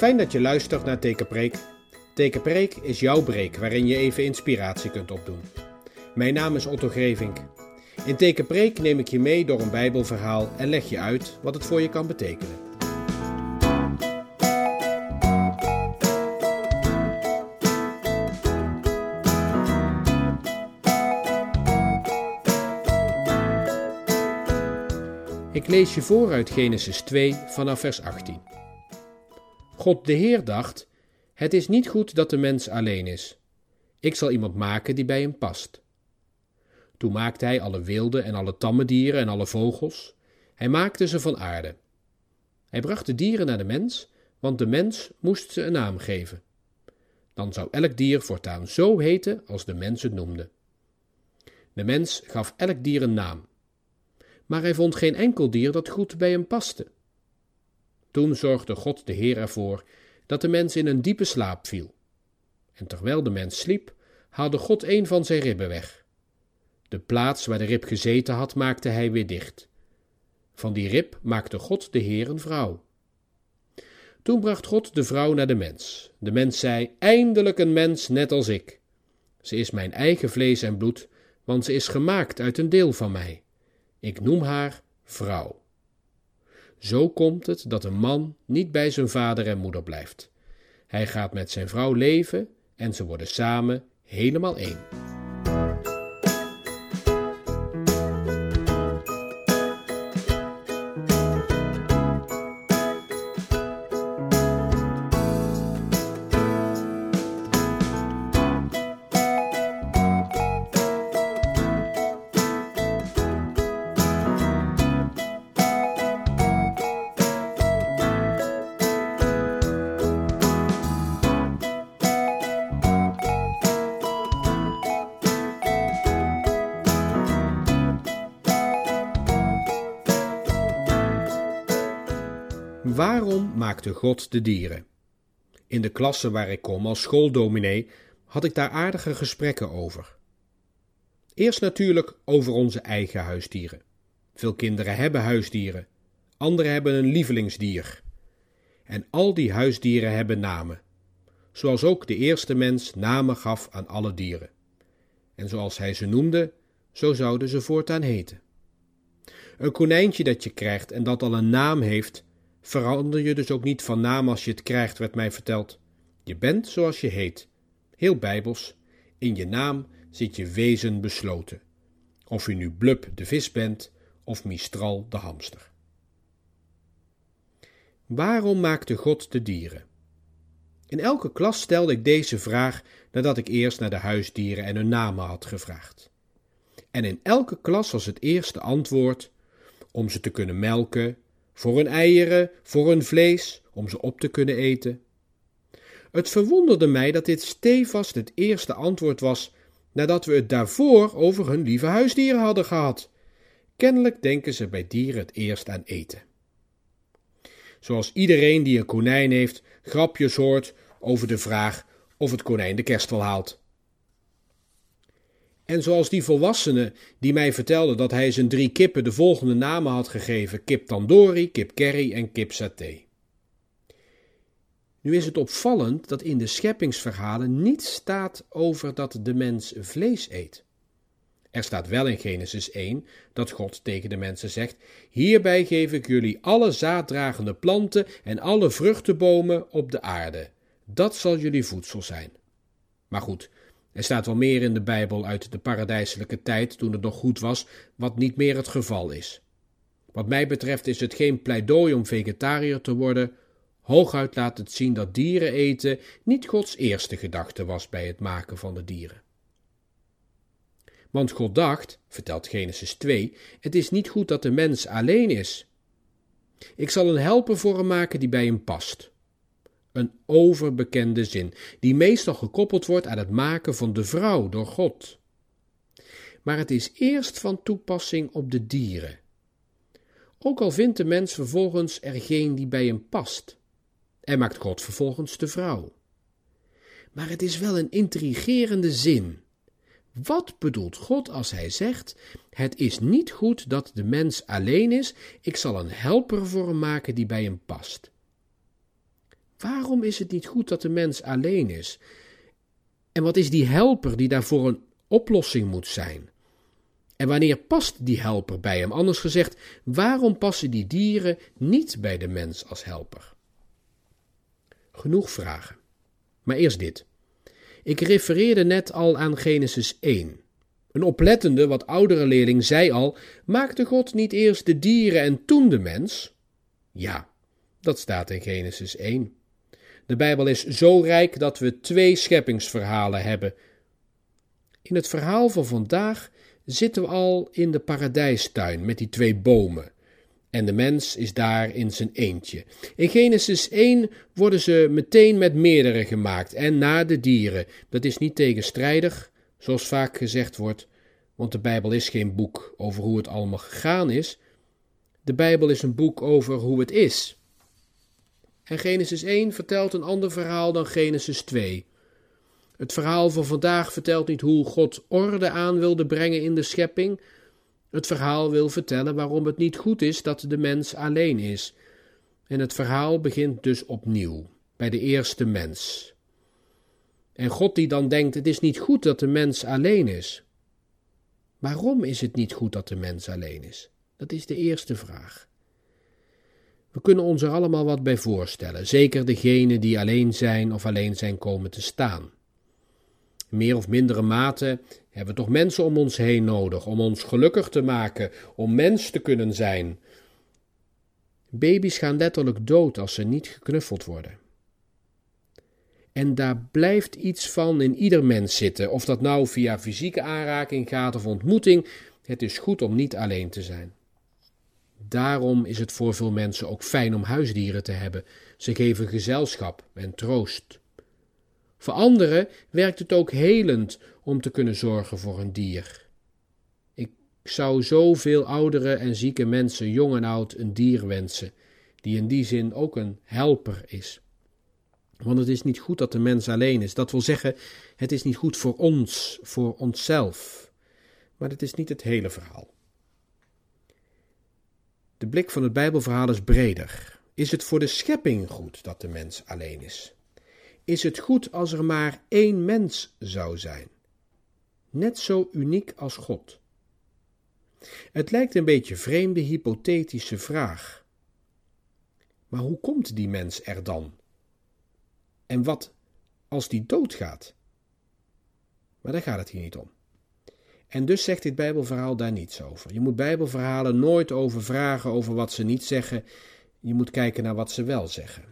Fijn dat je luistert naar Tekenpreek. Tekenpreek is jouw breek waarin je even inspiratie kunt opdoen. Mijn naam is Otto Grevink. In Tekenpreek neem ik je mee door een Bijbelverhaal en leg je uit wat het voor je kan betekenen. Ik lees je voor uit Genesis 2 vanaf vers 18. God de Heer dacht: Het is niet goed dat de mens alleen is. Ik zal iemand maken die bij hem past. Toen maakte hij alle wilde en alle tamme dieren en alle vogels. Hij maakte ze van aarde. Hij bracht de dieren naar de mens, want de mens moest ze een naam geven. Dan zou elk dier voortaan zo heten als de mens het noemde. De mens gaf elk dier een naam. Maar hij vond geen enkel dier dat goed bij hem paste. Toen zorgde God de Heer ervoor dat de mens in een diepe slaap viel. En terwijl de mens sliep, haalde God een van zijn ribben weg. De plaats waar de rib gezeten had, maakte hij weer dicht. Van die rib maakte God de Heer een vrouw. Toen bracht God de vrouw naar de mens. De mens zei: Eindelijk een mens net als ik. Ze is mijn eigen vlees en bloed, want ze is gemaakt uit een deel van mij. Ik noem haar vrouw. Zo komt het dat een man niet bij zijn vader en moeder blijft. Hij gaat met zijn vrouw leven en ze worden samen helemaal één. Maakte God de dieren? In de klasse waar ik kom als schooldominee had ik daar aardige gesprekken over. Eerst natuurlijk over onze eigen huisdieren. Veel kinderen hebben huisdieren, anderen hebben een lievelingsdier. En al die huisdieren hebben namen, zoals ook de eerste mens namen gaf aan alle dieren. En zoals hij ze noemde, zo zouden ze voortaan heten. Een konijntje dat je krijgt en dat al een naam heeft, Verander je dus ook niet van naam als je het krijgt, werd mij verteld. Je bent zoals je heet. Heel bijbels. In je naam zit je wezen besloten. Of je nu Blub de vis bent of Mistral de hamster. Waarom maakte God de dieren? In elke klas stelde ik deze vraag nadat ik eerst naar de huisdieren en hun namen had gevraagd. En in elke klas was het eerste antwoord om ze te kunnen melken, voor hun eieren, voor hun vlees, om ze op te kunnen eten. Het verwonderde mij dat dit stevast het eerste antwoord was nadat we het daarvoor over hun lieve huisdieren hadden gehad. Kennelijk denken ze bij dieren het eerst aan eten. Zoals iedereen die een konijn heeft, grapjes hoort over de vraag of het konijn de kerst wel haalt. En zoals die volwassene die mij vertelde dat hij zijn drie kippen de volgende namen had gegeven: kip tandoori, kip curry en kip saté. Nu is het opvallend dat in de scheppingsverhalen niets staat over dat de mens vlees eet. Er staat wel in Genesis 1 dat God tegen de mensen zegt: Hierbij geef ik jullie alle zaaddragende planten en alle vruchtenbomen op de aarde. Dat zal jullie voedsel zijn. Maar goed, er staat wel meer in de Bijbel uit de paradijselijke tijd toen het nog goed was, wat niet meer het geval is. Wat mij betreft is het geen pleidooi om vegetariër te worden, hooguit laat het zien dat dieren eten niet Gods eerste gedachte was bij het maken van de dieren. Want God dacht, vertelt Genesis 2, het is niet goed dat de mens alleen is. Ik zal een helper voor hem maken die bij hem past. Een overbekende zin, die meestal gekoppeld wordt aan het maken van de vrouw door God. Maar het is eerst van toepassing op de dieren. Ook al vindt de mens vervolgens er geen die bij hem past, en maakt God vervolgens de vrouw. Maar het is wel een intrigerende zin. Wat bedoelt God als hij zegt: Het is niet goed dat de mens alleen is, ik zal een helper voor hem maken die bij hem past? Waarom is het niet goed dat de mens alleen is? En wat is die helper die daarvoor een oplossing moet zijn? En wanneer past die helper bij hem? Anders gezegd, waarom passen die dieren niet bij de mens als helper? Genoeg vragen. Maar eerst dit. Ik refereerde net al aan Genesis 1. Een oplettende, wat oudere leerling zei al: Maakte God niet eerst de dieren en toen de mens? Ja, dat staat in Genesis 1. De Bijbel is zo rijk dat we twee scheppingsverhalen hebben. In het verhaal van vandaag zitten we al in de paradijstuin met die twee bomen. En de mens is daar in zijn eentje. In Genesis 1 worden ze meteen met meerdere gemaakt en na de dieren. Dat is niet tegenstrijdig, zoals vaak gezegd wordt, want de Bijbel is geen boek over hoe het allemaal gegaan is. De Bijbel is een boek over hoe het is. En Genesis 1 vertelt een ander verhaal dan Genesis 2. Het verhaal van vandaag vertelt niet hoe God orde aan wilde brengen in de schepping. Het verhaal wil vertellen waarom het niet goed is dat de mens alleen is. En het verhaal begint dus opnieuw, bij de eerste mens. En God die dan denkt: het is niet goed dat de mens alleen is. Waarom is het niet goed dat de mens alleen is? Dat is de eerste vraag. We kunnen ons er allemaal wat bij voorstellen, zeker degenen die alleen zijn of alleen zijn komen te staan. Meer of mindere mate hebben we toch mensen om ons heen nodig, om ons gelukkig te maken, om mens te kunnen zijn. Baby's gaan letterlijk dood als ze niet geknuffeld worden. En daar blijft iets van in ieder mens zitten, of dat nou via fysieke aanraking gaat of ontmoeting, het is goed om niet alleen te zijn. Daarom is het voor veel mensen ook fijn om huisdieren te hebben. Ze geven gezelschap en troost. Voor anderen werkt het ook helend om te kunnen zorgen voor een dier. Ik zou zoveel oudere en zieke mensen, jong en oud, een dier wensen, die in die zin ook een helper is. Want het is niet goed dat de mens alleen is. Dat wil zeggen, het is niet goed voor ons, voor onszelf. Maar het is niet het hele verhaal. De blik van het Bijbelverhaal is breder. Is het voor de schepping goed dat de mens alleen is? Is het goed als er maar één mens zou zijn? Net zo uniek als God. Het lijkt een beetje vreemde hypothetische vraag. Maar hoe komt die mens er dan? En wat als die doodgaat? Maar daar gaat het hier niet om. En dus zegt dit Bijbelverhaal daar niets over. Je moet Bijbelverhalen nooit over vragen over wat ze niet zeggen. Je moet kijken naar wat ze wel zeggen.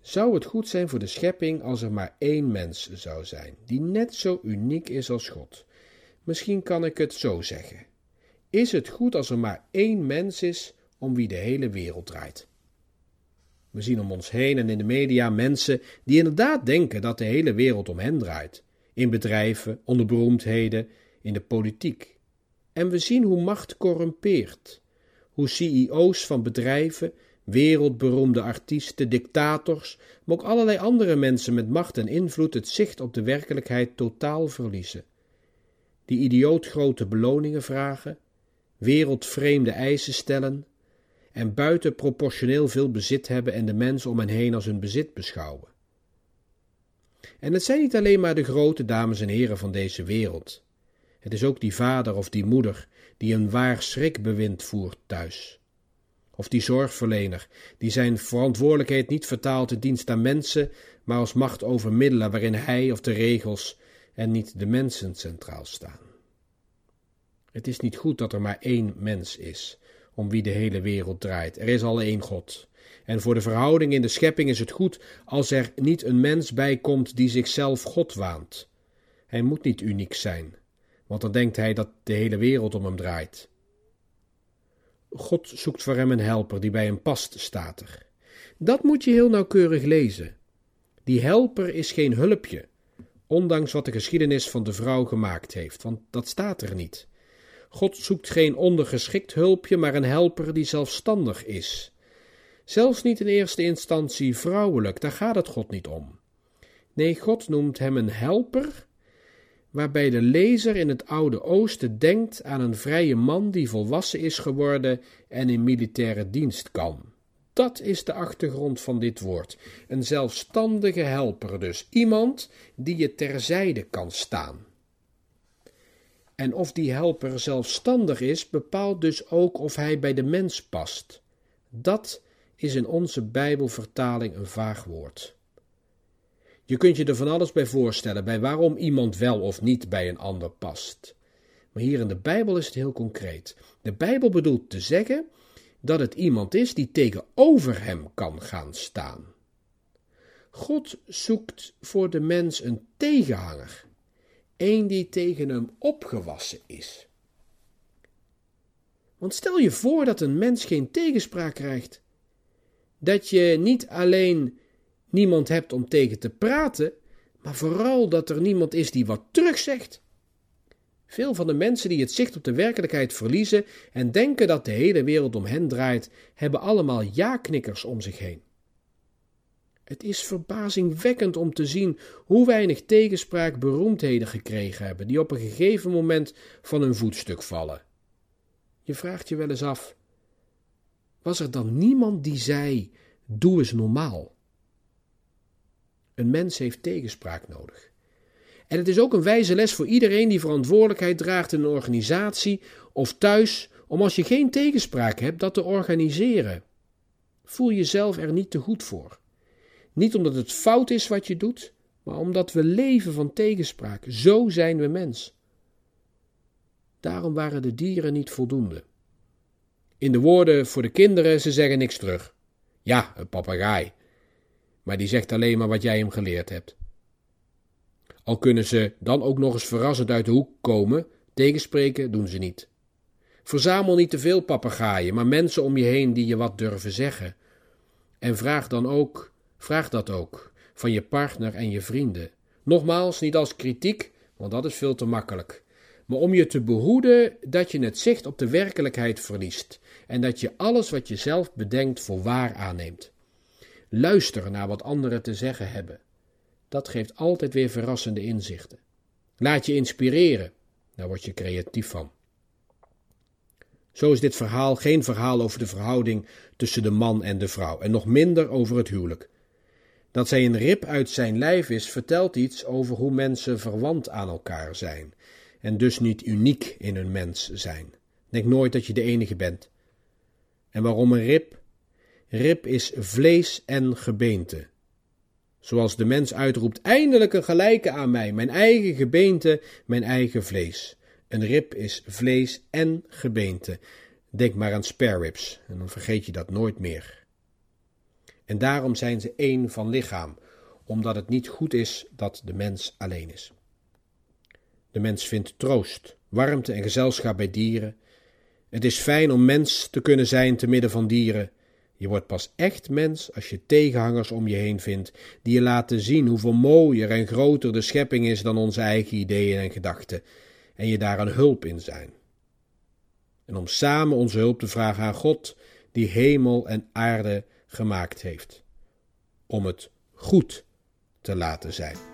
Zou het goed zijn voor de schepping als er maar één mens zou zijn, die net zo uniek is als God? Misschien kan ik het zo zeggen. Is het goed als er maar één mens is om wie de hele wereld draait? We zien om ons heen en in de media mensen die inderdaad denken dat de hele wereld om hen draait. In bedrijven, onder beroemdheden, in de politiek. En we zien hoe macht corrumpeert. Hoe CEO's van bedrijven wereldberoemde artiesten, dictators, maar ook allerlei andere mensen met macht en invloed het zicht op de werkelijkheid totaal verliezen. Die idioot grote beloningen vragen, wereldvreemde eisen stellen en buitenproportioneel veel bezit hebben en de mensen om hen heen als hun bezit beschouwen. En het zijn niet alleen maar de grote dames en heren van deze wereld. Het is ook die vader of die moeder die een waar schrikbewind voert thuis of die zorgverlener, die zijn verantwoordelijkheid niet vertaalt in dienst aan mensen, maar als macht over middelen waarin hij of de regels en niet de mensen centraal staan. Het is niet goed dat er maar één mens is, om wie de hele wereld draait. Er is al één God. En voor de verhouding in de schepping is het goed als er niet een mens bij komt die zichzelf God waant. Hij moet niet uniek zijn, want dan denkt hij dat de hele wereld om hem draait. God zoekt voor hem een helper die bij hem past, staat er. Dat moet je heel nauwkeurig lezen. Die helper is geen hulpje, ondanks wat de geschiedenis van de vrouw gemaakt heeft, want dat staat er niet. God zoekt geen ondergeschikt hulpje, maar een helper die zelfstandig is. Zelfs niet in eerste instantie vrouwelijk, daar gaat het God niet om. Nee, God noemt hem een helper, waarbij de lezer in het Oude Oosten denkt aan een vrije man die volwassen is geworden en in militaire dienst kan. Dat is de achtergrond van dit woord. Een zelfstandige helper dus. Iemand die je terzijde kan staan. En of die helper zelfstandig is, bepaalt dus ook of hij bij de mens past. Dat is in onze Bijbelvertaling een vaag woord. Je kunt je er van alles bij voorstellen, bij waarom iemand wel of niet bij een ander past. Maar hier in de Bijbel is het heel concreet. De Bijbel bedoelt te zeggen dat het iemand is die tegenover hem kan gaan staan. God zoekt voor de mens een tegenhanger, een die tegen hem opgewassen is. Want stel je voor dat een mens geen tegenspraak krijgt, dat je niet alleen niemand hebt om tegen te praten, maar vooral dat er niemand is die wat terugzegt. Veel van de mensen die het zicht op de werkelijkheid verliezen en denken dat de hele wereld om hen draait, hebben allemaal ja-knikkers om zich heen. Het is verbazingwekkend om te zien hoe weinig tegenspraak beroemdheden gekregen hebben, die op een gegeven moment van hun voetstuk vallen. Je vraagt je wel eens af: was er dan niemand die zei: doe eens normaal? Een mens heeft tegenspraak nodig. En het is ook een wijze les voor iedereen die verantwoordelijkheid draagt in een organisatie of thuis, om als je geen tegenspraak hebt, dat te organiseren. Voel jezelf er niet te goed voor. Niet omdat het fout is wat je doet, maar omdat we leven van tegenspraak. Zo zijn we mens. Daarom waren de dieren niet voldoende. In de woorden voor de kinderen, ze zeggen niks terug. Ja, een papegaai. Maar die zegt alleen maar wat jij hem geleerd hebt. Al kunnen ze dan ook nog eens verrassend uit de hoek komen, tegenspreken doen ze niet. Verzamel niet te veel papegaaien, maar mensen om je heen die je wat durven zeggen. En vraag dan ook, vraag dat ook, van je partner en je vrienden. Nogmaals, niet als kritiek, want dat is veel te makkelijk. Maar om je te behoeden dat je het zicht op de werkelijkheid verliest en dat je alles wat je zelf bedenkt voor waar aanneemt. Luister naar wat anderen te zeggen hebben dat geeft altijd weer verrassende inzichten. Laat je inspireren, daar word je creatief van. Zo is dit verhaal geen verhaal over de verhouding tussen de man en de vrouw, en nog minder over het huwelijk. Dat zij een rib uit zijn lijf is, vertelt iets over hoe mensen verwant aan elkaar zijn, en dus niet uniek in hun mens zijn. Denk nooit dat je de enige bent. En waarom een rib? Rib is vlees en gebeente. Zoals de mens uitroept: eindelijk een gelijke aan mij, mijn eigen gebeente, mijn eigen vlees. Een rib is vlees en gebeente. Denk maar aan spare ribs en dan vergeet je dat nooit meer. En daarom zijn ze één van lichaam, omdat het niet goed is dat de mens alleen is. De mens vindt troost, warmte en gezelschap bij dieren. Het is fijn om mens te kunnen zijn te midden van dieren. Je wordt pas echt mens als je tegenhangers om je heen vindt, die je laten zien hoeveel mooier en groter de schepping is dan onze eigen ideeën en gedachten, en je daar een hulp in zijn. En om samen onze hulp te vragen aan God, die hemel en aarde gemaakt heeft, om het goed te laten zijn.